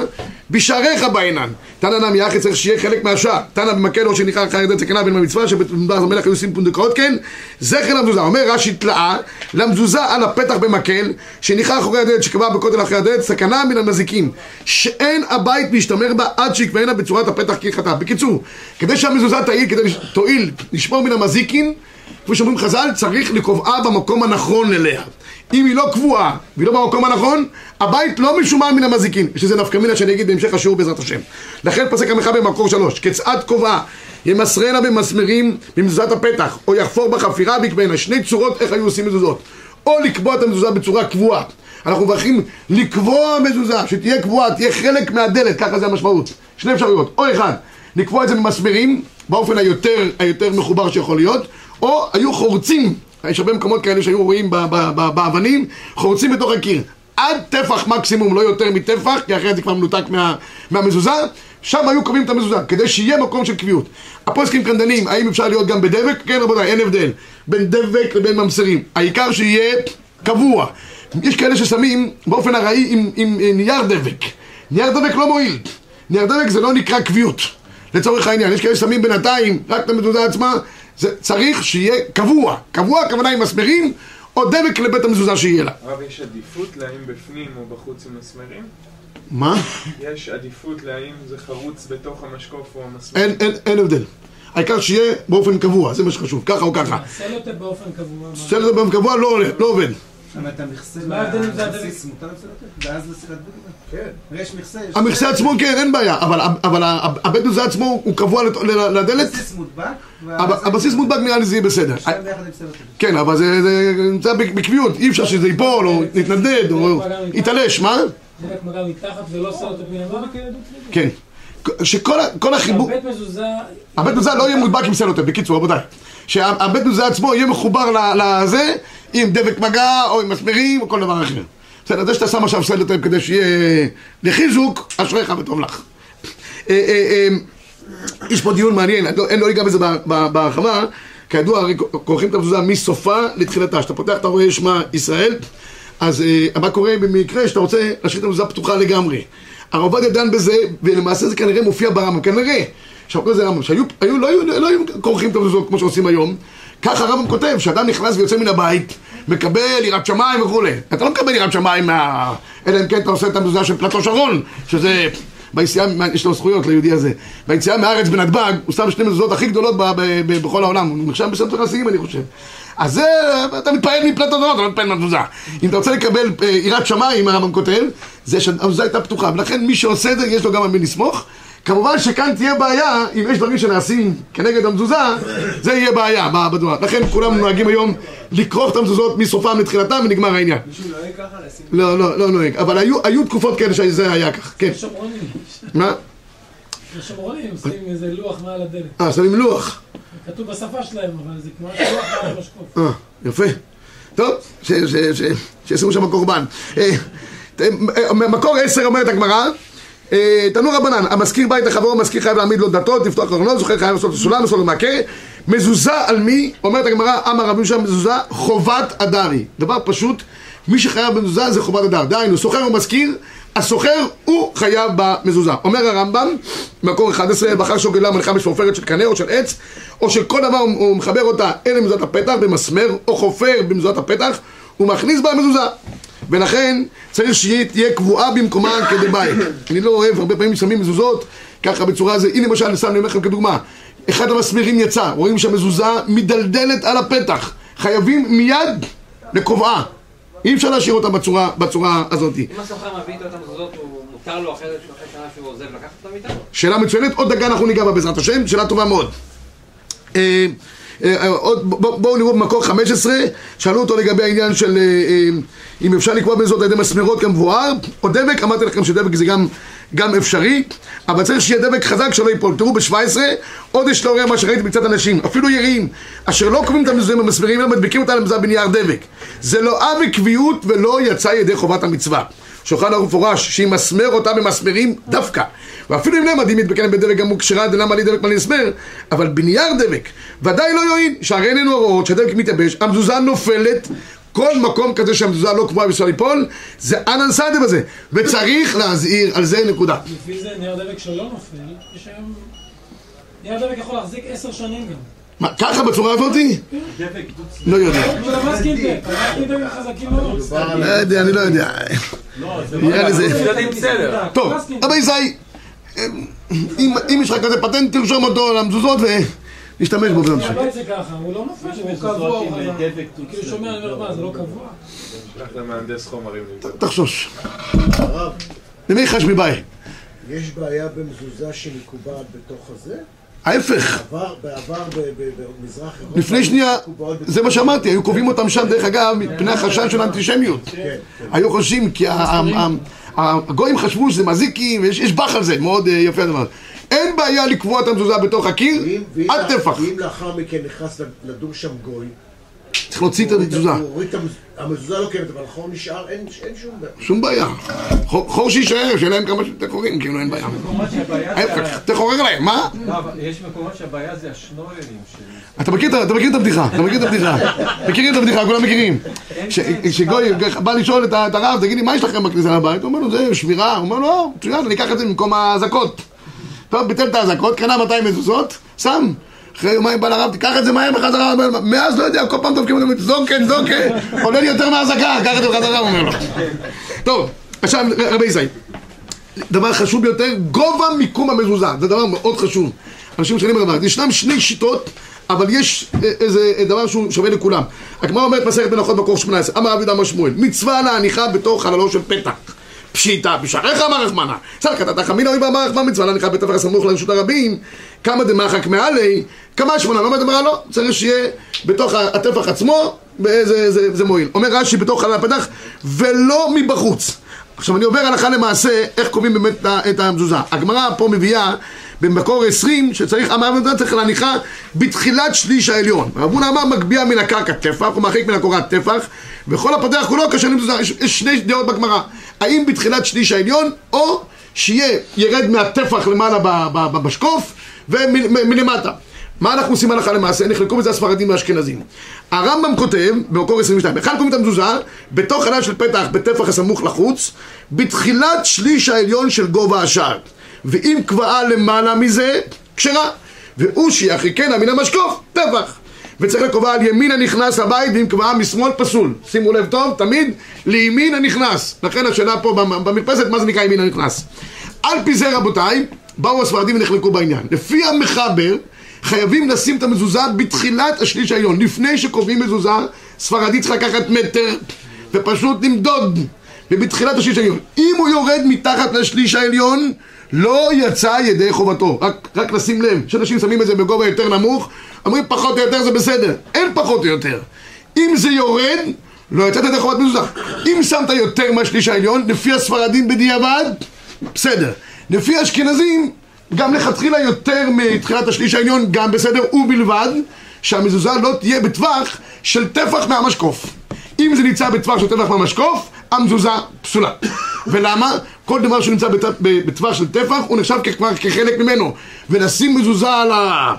בשעריך בעינן. תנא נמי אחי צריך שיהיה חלק מהשער. תנא במקל או שניחר אחר ידי סכנה בין במצווה שבמדבר המלך היו עושים פונדקאות כן. זכר למזוזה. אומר רש"י תלאה למזוזה על הפתח במקל שניחר אחורי הדלת שקבע בכותל אחרי הדלת סכנה מן המזיקים שאין הבית משתמר בה עד שיקבענה בצורת הפתח כהלכתה. בקיצור, כדי שהמזוזה תועיל, כדי תועיל לשמור מן המזיקין כפי שאומרים חז"ל, צריך לקובעה במקום הנכון אליה. אם היא לא קבועה והיא לא במקום הנכון, הבית לא משומר מן המזיקין. יש לזה נפקא מינה שאני אגיד בהמשך השיעור בעזרת השם. לכן פסק המחאה במקור שלוש, כצעד קובעה, ימסרנה במסמרים במזוזת הפתח, או יחפור בחפירה ויקבענה. שני צורות איך היו עושים מזוזות. או לקבוע את המזוזה בצורה קבועה. אנחנו מברכים לקבוע מזוזה, שתהיה קבועה, תהיה חלק מהדלת, ככה זה המשמעות. שני אפשרויות, או אחד, לקבוע את זה במסמרים, באופן היותר, היותר מחובר שיכול להיות, או היו חורצים, יש הרבה מקומות כאלה שהיו רואים באבנים, חורצים בתוך הקיר. עד טפח מקסימום, לא יותר מטפח, כי אחרת זה כבר מנותק מה, מהמזוזה, שם היו קובעים את המזוזה, כדי שיהיה מקום של קביעות. הפוסקים כאן דנים, האם אפשר להיות גם בדבק? כן רבותיי, אין הבדל בין דבק לבין ממסרים. העיקר שיהיה קבוע. יש כאלה ששמים באופן ארעי עם, עם, עם נייר דבק. נייר דבק לא מועיל. נייר דבק זה לא נקרא קביעות. לצורך העניין, יש כאלה ששמים בינתיים רק את המזוזה עצמה, זה צריך שיהיה קבוע. קבוע הכוונה עם מסמרים, או דבק לבית המזוזה שיהיה לה. הרב, יש עדיפות להאם בפנים או בחוץ עם מסמרים? מה? יש עדיפות להאם זה חרוץ בתוך המשקוף או המסמר? אין, אין, אין הבדל. העיקר שיהיה באופן קבוע, זה מה שחשוב, ככה או ככה. סלוטה באופן קבוע. זה באופן קבוע לא לא עובד. אבל את המכסה מה ההבדל אם זה הדלק? לבסיס מותר? ואז לשיחת בגלל? כן. יש מכסה, יש... המכסה עצמו כן, אין בעיה, אבל, אבל הבית מזוזה עצמו הוא קבוע לדלת, הבסיס מודבק, הב- הבסיס מודבק נראה לי זה יהיה בסדר. כן, אבל זה זה נמצא בק- בקביעות, אי אפשר שזה ייפול או יתנדנד או יתעלש, מה? פנימה. כן. שכל החיבור, הבית מזוזה... הבית מזוזה לא יהיה מודבק עם סלוטייפ, בקיצור רבותיי. שהבית מזוזה עצמו יהיה מחובר לזה, עם דבק מגע או עם מסמרים או כל דבר אחר. בסדר, זה שאתה שם עכשיו סלוטייפ כדי שיהיה לחיזוק, אשריך וטוב לך. אה, אה, אה, יש פה דיון מעניין, אני לא אגע בזה בהרחבה, כידוע הרי כורכים את המזוזה מסופה לתחילתה, כשאתה פותח אתה רואה שמע ישראל, אז מה קורה במקרה שאתה רוצה להשאיר את המזוזה פתוחה לגמרי. הרב עובדיה דן בזה, ולמעשה זה כנראה מופיע ברמב"ם, כנראה. עכשיו כל זה רמב"ם, שהיו היו, לא, היו, לא היו כורכים המזוזות כמו שעושים היום, ככה הרמב"ם כותב, שאדם נכנס ויוצא מן הבית, מקבל יראת שמיים וכולי. אתה לא מקבל יראת שמיים מה... אלא אם כן אתה עושה את המזוזה של פלטו שרון, שזה... ביציאה, יש לו זכויות ליהודי הזה. ביציאה מהארץ בנתב"ג, הוא שם שתי מזוזות הכי גדולות ב- ב- ב- בכל העולם. הוא נחשב בסנטר חסידים, אני חושב. אז זה, אתה מתפעל מפלטות דורות, אתה לא מתפעל מהמזוזה. אם אתה רוצה לקבל אה, יראת שמיים, הרמב"ם כותב, זה שהמזוזה הייתה פתוחה. ולכן מי שעושה את זה, יש לו גם על מי לסמוך. כמובן שכאן תהיה בעיה, אם יש דברים שנעשים כנגד המזוזה, זה יהיה בעיה ב- בדבר. לכן כולם נוהגים היום לכרוך את המזוזות מסופם לתחילתם ונגמר העניין. מישהו נוהג ככה. לא, לא, לא נוהג. אבל היו, תקופות כאלה שזה היה כך, כן. שומרונים. מה? שומרונים שמים איזה לוח מעל הדלת. אה, שמים לוח. כתוב בשפה שלהם, אבל זה כמו לוח מעל המשקוף. אה, יפה. טוב, שישימו שם קורבן. אה, אה, מקור עשר אומרת הגמרא, תנו רבנן, המזכיר בית לחברו, המזכיר חייב להעמיד לו דתות, לפתוח ארונות, זוכר חייב לעשות סולם, לעשות לו מעקה. מזוזה על מי? אומרת הגמרא, אמר רבי יהושע מזוזה חובת אדרי. דבר פשוט, מי שחייב במזוזה זה חובת הדר. דהיינו, סוחר או מזכיר, הסוחר הוא חייב במזוזה. אומר הרמב"ם, מקור 11, בחר שוגלה מניחה בשפופרת של קנה או של עץ, או של כל דבר הוא מחבר אותה אל מזוזת הפתח במסמר, או חופר במזוזת הפתח, הוא מכניס בה מזוזה. ולכן צריך שהיא תהיה קבועה במקומה כדבעי. אני לא אוהב, הרבה פעמים שמים מזוזות ככה בצורה הזו. הנה למשל, סתם אני אומר לכם כדוגמה. אחד המסמרים יצא, רואים שהמזוזה מדלדלת על הפתח. חייבים מיד לקובעה. אי אפשר להשאיר אותה בצורה, בצורה הזאת. אם הסוחר מביא איתו את המזוזות, הוא מותר לו אחרי שנה שהוא עוזב, לקחת אותם איתו? שאלה מצוינת, עוד דקה אנחנו ניגע בה בעזרת השם, שאלה טובה מאוד. אה, אה, בואו נראו במקור 15, שאלו אותו לגבי העניין של אה, אם אפשר לקבוע בזאת על ידי מסמרות כמבואר, או דבק, אמרתי לכם שדבק זה גם, גם אפשרי, אבל צריך שיהיה דבק חזק שלא ייפול. תראו ב-17, עוד יש לעורר מה שראיתי מצד אנשים, אפילו יראים, אשר לא קובעים את המזוזים במסמרים, אלא מדביקים אותם למזוזה בנייר דבק. זה לא אב וקביעות ולא יצא ידי חובת המצווה. שולחן ערוך מפורש, שהיא מסמר אותה במסמרים דווקא. ואפילו אם מדהים מתבקן בדבק גם הוא כשרה, דלמה לי דבק מה נסמר, אבל בנייר דבק, ודאי לא יועיל, שהרי איננו הוראות שהדבק מתייבש, המזוזה נופלת, כל מקום כזה שהמזוזה לא קבועה בשביל ליפול, זה אנן סעדה בזה, וצריך להזהיר, על זה נקודה. לפי זה נייר דבק שלא נופל, יש היום... נייר דבק יכול להחזיק עשר שנים גם. מה, ככה בצורה הזאתי? לא יודע. אבל. לא יודע, אני לא יודע. נראה לי זה... יודעים בסדר. טוב, רבי ישי, אם יש לך כזה פטנט, תרשום אותו על המזוזות ונשתמש בו. בעזרת השם. הבית זה ככה, הוא לא נופל, הוא קבוע, הוא. כאילו שומע, אני אומר, מה, זה לא קבוע? שלח למהנדס חומרים. תחשוש. למי חש מבעי? יש בעיה במזוזה שמקובעת בתוך הזה? ההפך. בעבר, במזרח אירופה... לפני שנייה, זה מה שאמרתי, היו קובעים אותם שם, דרך אגב, מפני החשש של האנטישמיות. כן, כן. היו חושבים, כי הגויים חשבו שזה מזיקים, ויש יש בח על זה, מאוד אה, יפה הדבר. אין בעיה לקבוע את המזוזה בתוך הקיר, עד טפח. ואם לאחר מכן נכנס לדור שם גוי, צריך להוציא את המזוזה. המזוזה לא קיימת, אבל החור נשאר, אין שום בעיה. שום בעיה. חור שיישאר, שיהיה להם כמה שיותר חורים, כאילו אין בעיה. מקומות שהבעיה זה... ההפך, תחורר להם, מה? לא, אבל יש מקומות שהבעיה זה השנוררים. אתה מכיר, את- אתה מכיר את הבדיחה, אתה מכיר את הבדיחה. מכירים את הבדיחה, כולם מכירים. ש- שגוי בא לשאול את הרב, תגיד לי, מה יש לכם בכניסה לבית? הוא אומר לו, זה שמירה. הוא אומר לו, לא, מצוין, אני אקח את זה במקום האזעקות. טוב, ביטל את האזעקות, קנה 200 מזוזות, שם. אחרי יומיים בא לרב, תיקח את זה מהר בחזרה, מאז לא יודע, כל פעם דופקים אותם, זוקן, זוקן, עולה לי יותר מהאזעקה, קח את זה בחזרה, הוא אומר לו. טוב, עכשיו, רבי ישי, דבר חשוב ביותר, גובה מיקום המזוזה, זה דבר מאוד חשוב. אנשים משנים בדבר, ישנם שני שיטות, אבל יש אה, איזה אה, דבר שהוא שווה לכולם. הגמרא אומרת מסכת מנחות מקור 18, אמר אבי דמר שמואל, מצווה להניחה בתוך חללו של פתח. פשיטה, בשעריך אמר רחמנה. סלקת אתה חמינא אוי ואמר רחמן מצווה להניחה בתוך הסמוך לרשות הרבים, כמה דמחק מעלי, כמה שמונה, לא אמרה לא, צריך שיהיה בתוך הטפח עצמו, זה, זה מועיל. אומר רש"י בתוך חלל הפתח, ולא מבחוץ. עכשיו אני עובר הלכה למעשה איך קובעים באמת את המזוזה. הגמרא פה מביאה במקור 20 שצריך, אמר המזוזה צריך להניחה בתחילת שליש העליון. רב הונא אמר מגביה מן הקרקע טפח ומרחיק מן הקורת טפח וכל הפתח כולו קשה למזוזה. יש שני דעות בגמרא. האם בתחילת שליש העליון או שיהיה ירד מהטפח למעלה במשקוף ומלמטה. מה אנחנו עושים הלכה למעשה? נחלקו בזה הספרדים והאשכנזים. הרמב"ם כותב, במקור 22, אחד קוראים את המזוזה, בתוך חלל של פתח, בטפח הסמוך לחוץ, בתחילת שליש העליון של גובה השער. ואם קבעה למעלה מזה, כשרה. והוא שיחיקנה מן המשקוף, טפח. וצריך לקובע על ימין הנכנס לבית, ואם קבעה משמאל פסול. שימו לב טוב, תמיד לימין הנכנס. לכן השאלה פה במ- במרפסת, מה זה נקרא ימין הנכנס? על פי זה רבותיי, באו הספרדים ונחלקו בעניין. לפי המחבר, חייבים לשים את המזוזה בתחילת השליש העליון. לפני שקובעים מזוזה, ספרדי צריך לקחת מטר ופשוט למדוד. ובתחילת השליש העליון. אם הוא יורד מתחת לשליש העליון, לא יצא ידי חובתו. רק, רק לשים לב, שאנשים שמים את זה בגובה יותר נמוך, אומרים פחות או יותר זה בסדר. אין פחות או יותר. אם זה יורד, לא יצאת ידי חובת מזוזה. אם שמת יותר מהשליש העליון, לפי הספרדים בדיעבד, בסדר. לפי האשכנזים, גם לכתחילה יותר מתחילת השליש העליון, גם בסדר, ובלבד שהמזוזה לא תהיה בטווח של טפח מהמשקוף. אם זה נמצא בטווח של טפח מהמשקוף, המזוזה פסולה. ולמה? כל דבר שנמצא בטווח של טפח הוא נחשב כבר כחלק ממנו. ולשים מזוזה על, ה...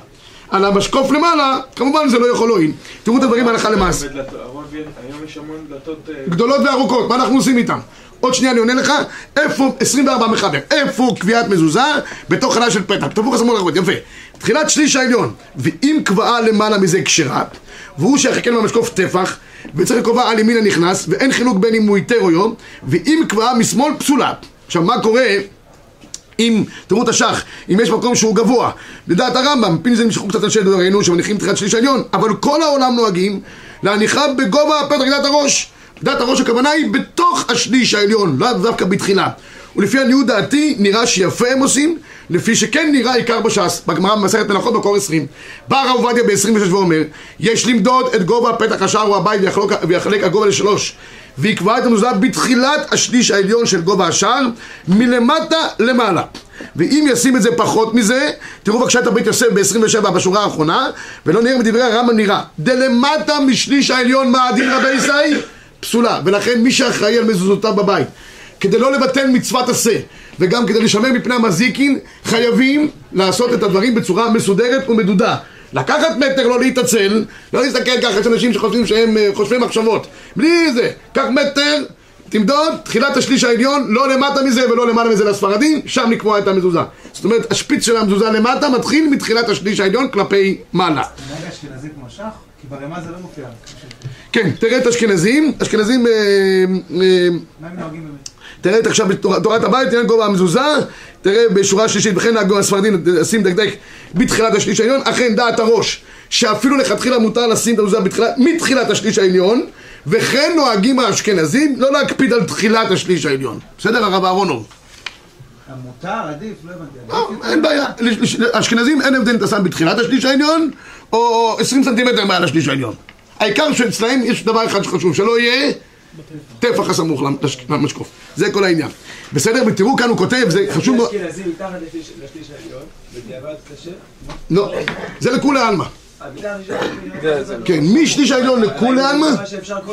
על המשקוף למעלה, כמובן זה לא יכול להועיל. תראו את הדברים הלכה למעשה. היום יש המון דלתות... אה, גדולות וארוכות, מה אנחנו עושים איתם? עוד שנייה אני עונה לך, איפה 24 מחבר, איפה קביעת מזוזה? בתוך חלל של פתח, תפוך השמאל הרבות, יפה. תחילת שליש העליון, ואם קבעה למעלה מזה כשרה, והוא שיחכן במשקוף טפח, וצריך לקבוע על ימין הנכנס, ואין חילוק בין אם הוא היתר או יום, ואם קבעה משמאל פסולה. עכשיו מה קורה אם, תראו את השח, אם יש מקום שהוא גבוה, לדעת הרמב"ם, פיני זה נמשכו קצת אנשי דברינו שמניחים תחילת שליש העליון, אבל כל העולם נוהגים להניחה בגובה הפתח לדעת הראש. דעת הראש הכוונה היא בתוך השליש העליון, לא דווקא בתחילה. ולפי עניות דעתי, נראה שיפה הם עושים, לפי שכן נראה עיקר בש"ס, בגמרא במסכת מלאכות מקור 20. בא הרב עובדיה ב-26 ואומר, יש למדוד את גובה פתח השער או הבית ויחלוק, ויחלק הגובה לשלוש. ויקבע את המזוזה בתחילת השליש העליון של גובה השער, מלמטה למעלה. ואם ישים את זה פחות מזה, תראו בבקשה את הבית יוסף ב-27 בשורה האחרונה, ולא נראה מדברי הרמב"ם נראה. דלמטה משליש העליון מה הדין רבי ישראל? פסולה. ולכן מי שאחראי על מזוזותיו בבית, כדי לא לבטל מצוות עשה, וגם כדי לשמר מפני המזיקין, חייבים לעשות את הדברים בצורה מסודרת ומדודה. לקחת מטר, לא להתעצל, לא להסתכל ככה, יש אנשים שחושבים שהם אה, חושבי מחשבות. בלי זה, קח מטר, תמדוד, תחילת השליש העליון, לא למטה מזה ולא למעלה מזה לספרדים, שם לקבוע את המזוזה. זאת אומרת, השפיץ של המזוזה למטה מתחיל מתחילת השליש העליון כלפי מעלה. רגע אשכנזי כמו שח? כי ברמה זה לא מופיע. כן, תראה את אשכנזים, אשכנזים, אה, אה, מה הם נוהגים באמת? תראה עכשיו בתורת הבית, תראה גובה המזוזה, תראה בשורה שלישית, וכן נהגו הספרדים לשים דקדק בתחילת השליש העליון, אכן דעת הראש, שאפילו לכתחילה מותר לשים את המזוזה בתחילת, מתחילת השליש העליון, וכן נוהגים האשכנזים לא להקפיד על תחילת השליש העליון. בסדר, הרב אהרונוב? מותר, עדיף, לא הבנתי. אה, אין בעיה, אשכנזים אין הבדל אם אתה שם בתחילת השליש העליון, או 20 סנטימטר מעל השליש העליון. העיקר שאצלהם יש דבר אחד שחשוב, שלא יהיה טפח הסמוך למש- למשקוף. זה כל העניין. בסדר? ותראו כאן הוא כותב, זה חשוב מאוד. לא, זה לכולי עלמא. כן, משליש העליון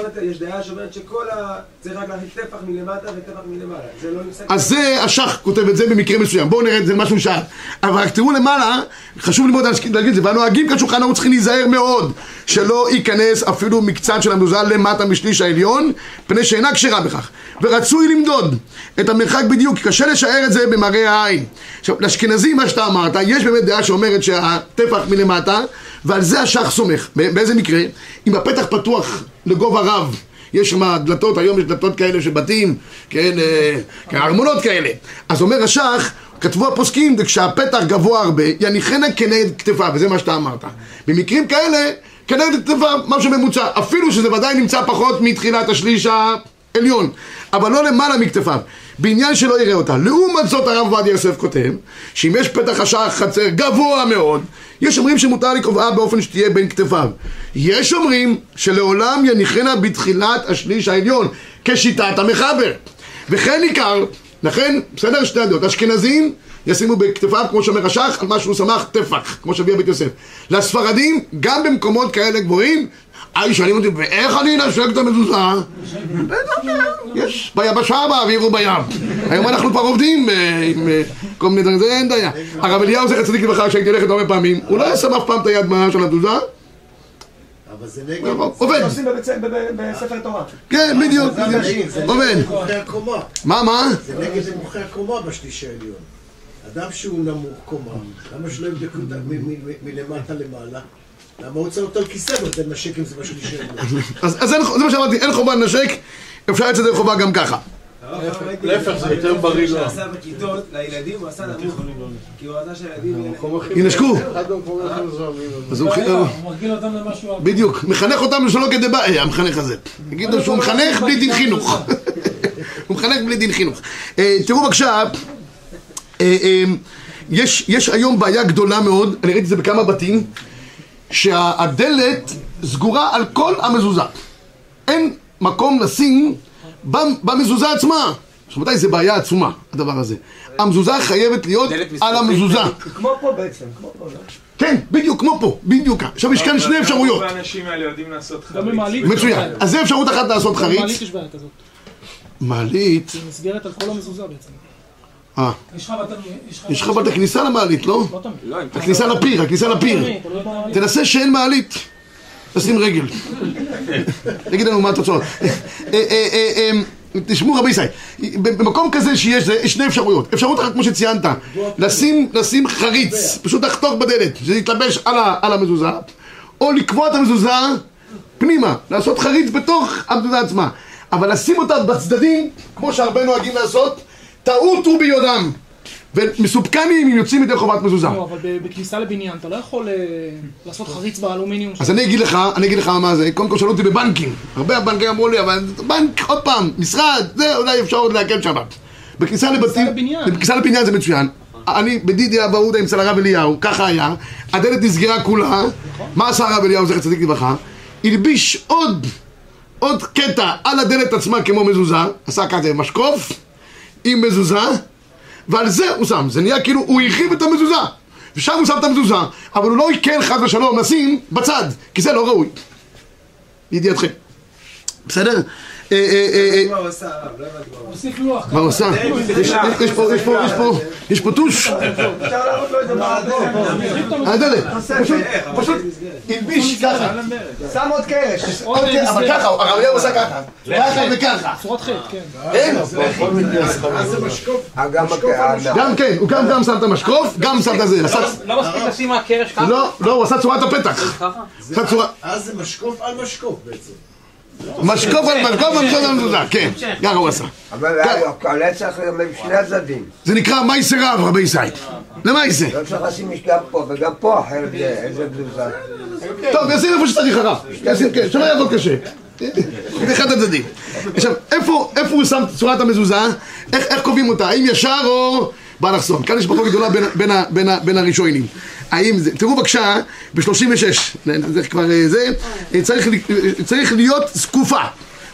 הת... יש דעה שאומרת שכל ה... צריך רק להכניס טפח מלמטה וטפח מלמעלה. זה לא נפסק. אז זה השח כותב את זה במקרה מסוים. בואו נראה את זה משהו שאל. אבל רק תראו למעלה, חשוב ללמוד להגיד את זה, והנוהגים כאן שולחן ערוך צריכים להיזהר מאוד שלא ייכנס אפילו מקצת של המזוזה למטה משליש העליון, פני שאינה כשרה בכך. ורצוי למדוד את המרחק בדיוק, כי קשה לשער את זה במראה העין. עכשיו, לאשכנזים, מה שאתה אמרת, יש באמת דעה שאומרת שהטפח מלמטה, ועל זה השח סומך. באיזה מקרה? אם הפתח פתוח לגובה רב, יש שם דלתות, היום יש דלתות כאלה של בתים, כן, אה, כן, ארמונות כאלה. אז אומר השח, כתבו הפוסקים, כשהפתח גבוה הרבה, יניחנה כנגד כתפיו, וזה מה שאתה אמרת. במקרים כאלה, כנגד כתפיו, משהו ממוצע, אפילו שזה ודאי נמצא פחות מתחילת השליש העליון, אבל לא למעלה מכתפיו, בעניין שלא יראה אותה. לעומת זאת הרב עובדיה יוסף כותב, שאם יש פתח השער חצר גבוה מאוד, יש אומרים שמותר לקובעה באופן שתהיה בין כתפיו. יש אומרים שלעולם יניחנה בתחילת השליש העליון, כשיטת המחבר. וכן ניכר, לכן, בסדר שתי הדעות, אשכנזים ישימו בכתפיו, כמו שאומר השח, על מה שהוא שמח טפח, כמו שהביא בית יוסף. לספרדים, גם במקומות כאלה גבוהים, היי, שואלים אותי, ואיך אני אנשק את המזוזה? יש, ביבשה באוויר ובים. היום אנחנו כבר עובדים אה, עם אה, כל מיני דברים, זה אין בעיה. הרב אליהו זכר צדיק לברכה, שהייתי הולכת הרבה פעמים, הוא לא שם אף פעם את היד מה- של המזוזה, אבל זה נגד... עובד. עושים בספר תורה. כן, בדיוק, עובד. מה, מה? זה נגד נמוכי הקומה בשליש העליון. אדם שהוא נמוך קומה, למה שלא יבדקו את ה- מ- מ- מ- מלמטה למעלה? למה הוא צריך אותו על כיסא ואתה נשק עם זה בשליש העליון? אז אז זה מה שאמרתי, אין חובה לנשק, אפשר לצאת ידי חובה גם ככה. להפך, זה יותר בריא לו. שעשה בכיתות לילדים, הוא עשה נמוך. כי הוא רצה שהילדים... ינשקו. אחד המקומות הכי מזוהמים. אז הוא מרגיל אותם למשהו אחר. בדיוק, מחנך אותם שלא כדי בעיה, המחנך הזה. תגידו שהוא מחנך בלי דין חינוך. [laughs] הוא מחנך בלי דין חינוך. אה, תראו בבקשה, אה, אה, יש יש היום בעיה גדולה מאוד, אני ראיתי את זה בכמה בתים, שהדלת סגורה על כל המזוזה. אין מקום לשים במ- במזוזה עצמה. עכשיו מתי זה בעיה עצומה, הדבר הזה. המזוזה חייבת להיות על המזוזה. כמו פה בעצם, כמו פה, לא? כן, בדיוק, כמו פה, בדיוק. עכשיו יש כאן שני אפשרויות. רוב האנשים האלה יודעים לעשות גם חריץ. מצוין. אז זה אפשרות אחת לעשות חריץ. יש בעיה כזאת. מעלית, היא נסגרת על כל המזוזה בעצם. אה, יש לך בתי... יש לך בתי כניסה למעלית, לא? הכניסה לפיר, הכניסה לפיר. תנסה שאין מעלית. תשים רגל. תגיד לנו מה התוצאות. אה, אה, אה, תשמעו רבי ישראל, במקום כזה שיש, יש שני אפשרויות. אפשרות אחת כמו שציינת, לשים, חריץ, פשוט לחתוך בדלת, שזה יתלבש על המזוזה, או לקבוע את המזוזה פנימה, לעשות חריץ בתוך המזוזה עצמה. אבל לשים אותה בצדדים, כמו שהרבה נוהגים לעשות, טעות הוא ביודעם. ומסופקני אם יוצאים ידי חובת מזוזה. לא, אבל בכניסה לבניין אתה לא יכול אה, לעשות חריץ באלומיניום. אז אני אגיד לך, אני אגיד לך מה זה, קודם כל שאלו אותי בבנקים, הרבה בנקים אמרו לי, אבל בנק, עוד פעם, משרד, זה אולי אפשר עוד להקל שבת. בכניסה לבתים. בכניסה לבניין זה מצוין. אני בדידי אבא עודה אצל הרב אליהו, ככה היה, הדלת נסגרה כולה, מה עשה הרב אליהו זכר צדיק לברכה? הלביש עוד, עוד קטע על הדלת עצמה כמו מזוזה, עשה כזה משקוף עם מזוזה, ועל זה הוא שם, זה נהיה כאילו, הוא הרחיב את המזוזה, ושם הוא שם את המזוזה, אבל הוא לא עיקר חס ושלום לשים בצד, כי זה לא ראוי. לידיעתכם. בסדר? אה, אה, אה, אה, מה הוא עשה? לא עושה? יש פה, יש פה, יש פה, יש פה טוש. באדום. הדלת, פשוט, פשוט הלביש ככה. שם עוד קרש. אבל ככה, הרב עשה ככה. ככה וככה. צורת חטא, כן. כן? אה, גם כן, הוא גם גם שם את המשקוף, גם שם את זה. לא מספיק לשים מהקרש ככה? לא, לא, הוא עשה צורת הפתח. אז זה משקוף על משקוף בעצם. משקוף על משקוף על משקוף על מזוזה, כן, ככה הוא עשה. אבל העולה צריך גם משני הצדדים. זה נקרא מייסר רב, רבי ישראל. למייסר. לא צריך לשים גם פה וגם פה אחרת זה- איזה בזוזה. טוב, ישים איפה שצריך הרב. כן, שלא יעבוד קשה. אחד הצדדים. עכשיו, איפה הוא שם צורת המזוזה? איך קובעים אותה? האם ישר או באלכסון? כאן יש מחלוקת גדולה בין- בין בין הראשונים. האם זה... תראו בבקשה, ב-36, זה כבר אה, זה, אה, צריך אה, צריך להיות זקופה.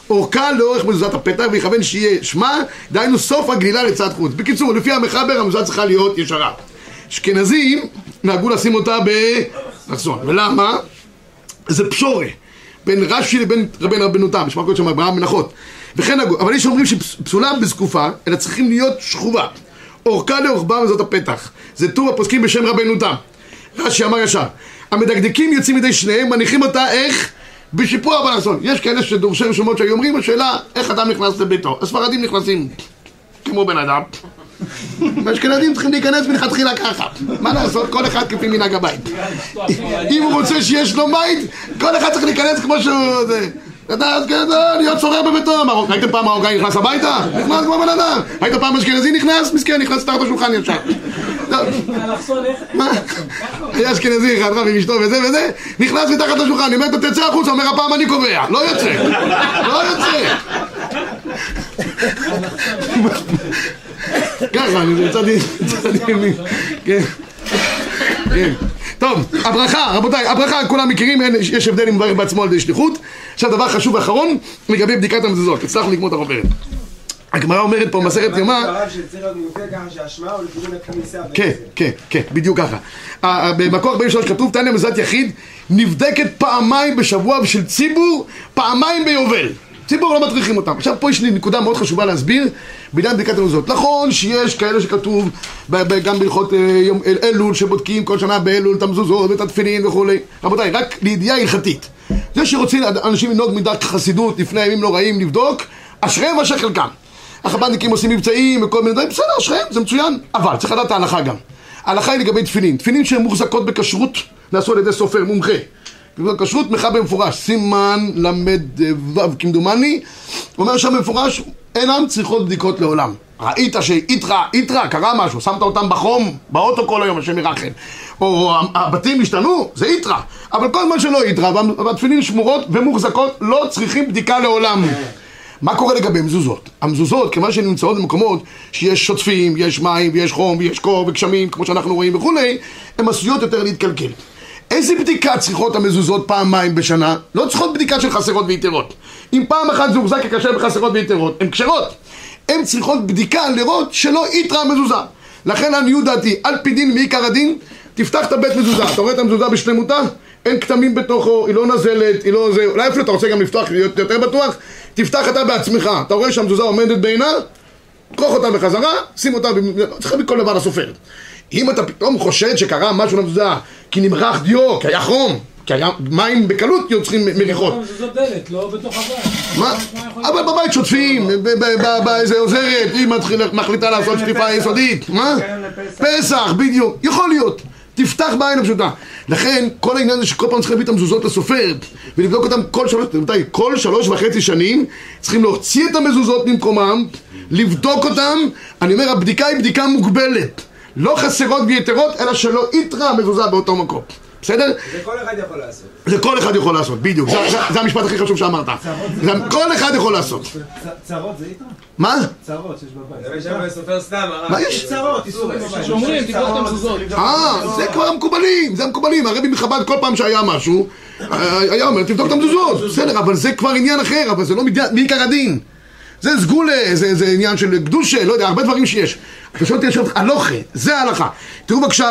אורכה לאורך מזוזת הפתח ויכוון שיהיה שמה, דהיינו סוף הגלילה לצד חוץ. בקיצור, לפי המחבר המזוזה צריכה להיות ישרה. אשכנזים נהגו לשים אותה באלכסון. ולמה? זה פשורה בין רש"י לבין רבן רבנו תם, יש מקום שם אברהם מנחות וכן אבל יש אומרים שפסולה בזקופה, אלא צריכים להיות שכובה אורכה לאורכה וזאת הפתח. זה טור הפוסקים בשם רבנו תם רש"י אמר ישר המדקדקים יוצאים מידי שניהם, מניחים אותה איך? בשיפוע בלסון יש כאלה שדורשי רשומות שהיו אומרים, השאלה איך אדם נכנס לביתו? הספרדים נכנסים כמו בן אדם. והאשכנזים צריכים להיכנס מלכתחילה ככה. מה לעשות, כל אחד כפי מנהג הבית. אם הוא רוצה שיש לו בית, כל אחד צריך להיכנס כמו שהוא... כן, לא, להיות שורר בביתו. ראיתם פעם מרוקאי נכנס הביתה? נכנס כמו בן אדם. ראית פעם אשכנזי נכנס? מסכן, נכנס תחת השולחן ישר. איך? מה? היה אשכנזי אחד רב עם אשתו וזה וזה, נכנס מתחת לשולחן, אומר, אתה תצא החוצה, אומר, הפעם אני קובע. לא יוצא. לא יוצא. ככה, אני יצאתי ימין. כן. כן. טוב, הברכה, רבותיי, הברכה כולם מכירים, אין, יש הבדל אם מברך בעצמו על ידי שליחות. עכשיו דבר חשוב ואחרון, לגבי בדיקת המזוזות, הצלחנו לגמור את החוברת. הגמרא אומרת פה במסכת יומא. כן, כן, כן, בדיוק ככה. במקור 43 כתוב, תניא מזלת יחיד נבדקת פעמיים בשבוע בשביל ציבור, פעמיים ביובל. ציבור לא מטריחים אותם. עכשיו פה יש לי נקודה מאוד חשובה להסביר בעניין בדיקת המזוזות. נכון שיש כאלה שכתוב גם בהלכות אה, אלול שבודקים כל שנה באלול את המזוזות ואת התפילין וכולי. רבותיי, רק לידיעה הלכתית. זה שרוצים אנשים לנהוג מדרך חסידות לפני ימים לא רעים לבדוק, אשריהם אשר חלקם. החב"דניקים עושים מבצעים וכל מיני דברים, בסדר, אשריהם, זה מצוין, אבל צריך לדעת ההלכה גם. ההלכה היא לגבי תפילין, תפילין שהן מוחזקות בכשרות, נעשו על ידי סופר מומחה. כשרות מחבר במפורש, סימן ל"ו כמדומני, אומר שם במפורש, אינן צריכות בדיקות לעולם. ראית שאיתרא, איתרא, קרה משהו, שמת אותם בחום, באוטו כל היום, השם ירחם. או הבתים השתנו, זה איתרא. אבל כל זמן שלא איתרא, והתפילין שמורות ומוחזקות, לא צריכים בדיקה לעולם. מה קורה לגבי מזוזות? המזוזות, כיוון שהן נמצאות במקומות שיש שוטפים, יש מים, ויש חום, ויש קור וגשמים, כמו שאנחנו רואים וכולי, הן עשויות יותר להתקלקל. איזה בדיקה צריכות המזוזות פעמיים בשנה? לא צריכות בדיקה של חסרות ויתרות. אם פעם אחת זה הוחזק ככשר בחסרות ויתרות, הן כשרות. הן צריכות בדיקה לראות שלא איתרע המזוזה. לכן לעניות דעתי, על פי דין מעיקר הדין, תפתח את הבית מזוזה. אתה רואה את המזוזה בשלמותה? אין כתמים בתוכו, היא לא נזלת, היא לא זה, אולי אפילו אתה רוצה גם לפתוח, להיות יותר בטוח, תפתח אתה בעצמך. אתה רואה שהמזוזה עומדת בעינה? כרוך אותם בחזרה, שים אותם, במ- צריך להביא כל דבר לסופר. אם אתה פתאום חושד שקרה משהו למזוזה, כי נמרח דיו, כי היה חום, כי היה מים בקלות יוצרים מריחות. זאת דלת, לא בתוך הבית. מה? אבל בבית שוטפים, ב- ב- ב- באיזה עוזרת, היא מחליטה לעשות שטיפה יסודית, מה? פסח, בדיוק, יכול להיות. תפתח בעין הפשוטה. לכן, כל העניין זה שכל פעם צריך להביא את המזוזות לסופר ולבדוק אותם כל שלוש, רבותיי, כל שלוש וחצי שנים צריכים להוציא את המזוזות ממקומם, לבדוק אותם, אני אומר, הבדיקה היא בדיקה מוגבלת. לא חסרות ויתרות, אלא שלא יתרה המזוזה באותו מקום. בסדר? זה כל אחד יכול לעשות. זה כל אחד יכול לעשות, בדיוק. זה, זה, זה המשפט הכי חשוב שאמרת. זה, כל אחד יכול לעשות. צרות זה איתו? מה? צרות שיש בבית. זה שם סופר סתם, הרב. מה יש? צרות, איסורים בבית. שומרים, תבדוק את המזוזות. אה, זה כבר המקובלים, זה המקובלים. הרבי מחב"ד כל פעם שהיה משהו, אה, היה אומר, תבדוק את המזוזות. בסדר, אבל זה כבר עניין אחר, אבל זה לא מעיקר הדין. זה סגולה, זה, זה עניין של קדושה, לא יודע, הרבה דברים שיש. אתה שואל אותי עכשיו, הלוכה, זה ההלכה. תראו בבקשה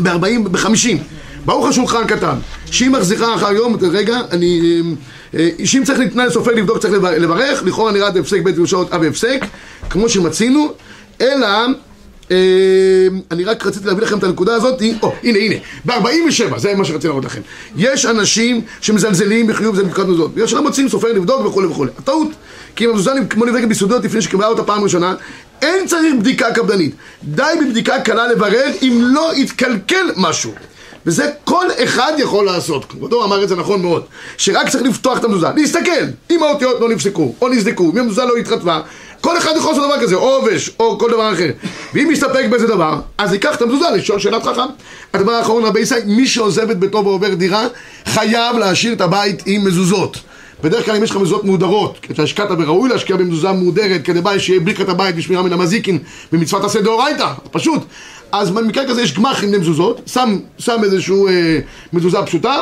ב-40, ב-50. ברוך השולחן כתב, שהיא מחזירה אחר יום, רגע, אני... אה, אה, שאם צריך להתנאי לסופר לבדוק צריך לב- לברך, לכאורה נראה הפסק בית ירושעות אב הפסק, כמו שמצינו, אלא אה, אני רק רציתי להביא לכם את הנקודה הזאת, או, הנה, הנה, ב-47, זה מה שרציתי להראות לכם. יש אנשים שמזלזלים בחיוב זה מבחינת מזוזות, בגלל שלא מוצאים סופר לבדוק וכולי וכולי. הטעות, כי אם המזוזה כמו נבדקת ביסודות לפני שקיבלה אותה פעם ראשונה, אין צריך בדיקה קפדנית. די בבדיקה קלה לברר אם לא יתקלקל משהו. וזה כל אחד יכול לעשות, כבודו אמר את זה נכון מאוד, שרק צריך לפתוח את המזוזה, להסתכל, אם האותיות לא נפסקו, או נסדקו, אם המזוזה לא התרטבה, כל אחד יכול לעשות דבר כזה, או עובש, או כל דבר אחר. ואם יסתפק באיזה דבר, אז ייקח את המזוזה לשאול שאלת חכם. הדבר האחרון, רבי ישראל, מי שעוזב את ביתו ועובר דירה, חייב להשאיר את הבית עם מזוזות. בדרך כלל אם יש לך מזוזות מהודרות, כשאתה השקעת וראוי להשקיע במזוזה מהודרת, כדי ביי שיהיה ברכת הבית ושמירה מן המזיקין במצוות עשה דאורייתא, פשוט. אז במקרה כזה יש גמ"חים למזוזות, שם, שם איזשהו אה, מזוזה פשוטה,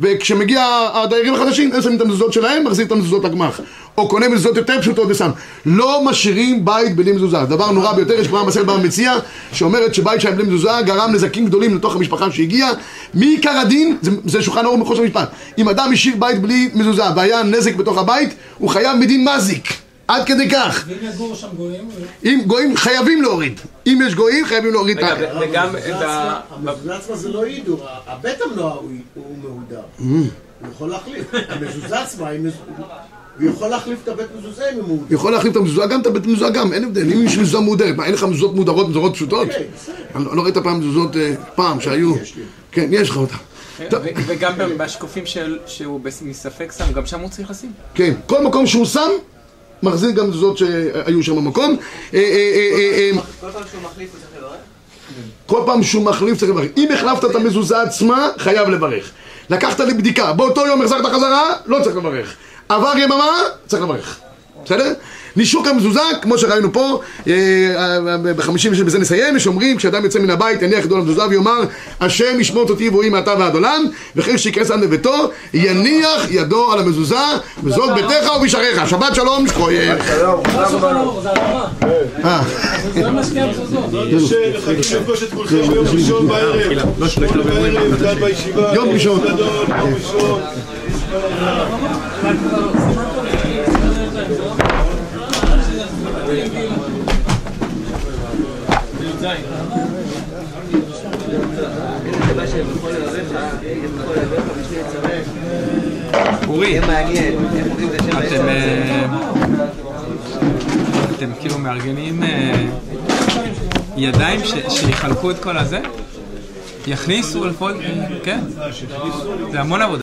וכשמגיע הדיירים החדשים, הם שמים את המזוזות שלהם, מחזיר את המזוזות לגמ"ח. או קונה מזוזות יותר פשוטות ושם. לא משאירים בית בלי מזוזה. דבר נורא ביותר, יש גמרא מסכת בבא מציע, שאומרת שבית שהיה בלי מזוזה גרם נזקים גדולים לתוך המשפחה שהגיעה. מעיקר הדין, זה, זה שולחן אור מחוץ למשפט. אם אדם השאיר בית בלי מזוזה והיה נזק בתוך הבית, הוא חייב מדין מזיק. עד כדי כך. ואם יגורו שם גויים, אם גויים חייבים להוריד. אם יש גויים חייבים להוריד את ה... וגם המזוזה עצמה זה לא הידור, הבית המנוע הוא מהודר. הוא יכול להחליף. המזוזה עצמה היא מזוזה. הוא יכול להחליף את הבית מזוזה אם הוא מהודר. יכול להחליף את המזוזה גם את הבית מזוזה גם, אין הבדל. אם יש מזוזה מהודרת, מה אין לך מזוזות מודרות, מזוזות פשוטות? בסדר. אני לא- לא ראית פעם מזוזות אה, פעם שהיו? כן, יש לך אותה. ו- וגם בשקופים של- שהוא מספק שם, גם שם הוא צריך לשים. כן, כל מקום שהוא שם, מחזיר גם מזוזות שהיו שם במקום. כל פעם שהוא מחליף הוא צריך לברך? כל פעם שהוא מחליף צריך לברך. אם החלפת את המזוזה עצמה, חייב לברך. לקחת לבדיקה, באותו יום החזרת חזרה, לא צריך לברך. עבר יממה, צריך לברך. בסדר? נישוק המזוזה, כמו שראינו פה, בחמישים בזה נסיים, יש אומרים, כשאדם יוצא מן הבית, יניח ידו על המזוזה ויאמר, השם ישמור אותי ואוהי מעתה ועד עולם, וכן שייכנס אדם לביתו, יניח ידו על המזוזה, וזאת ביתך ובשעריך. שבת שלום, שכוייך. שלום, לא אורי, אתם... אה, אתם כאילו מארגנים אה, ידיים שיחלקו את כל הזה? יכניסו לפעול, כן, זה המון עבודה.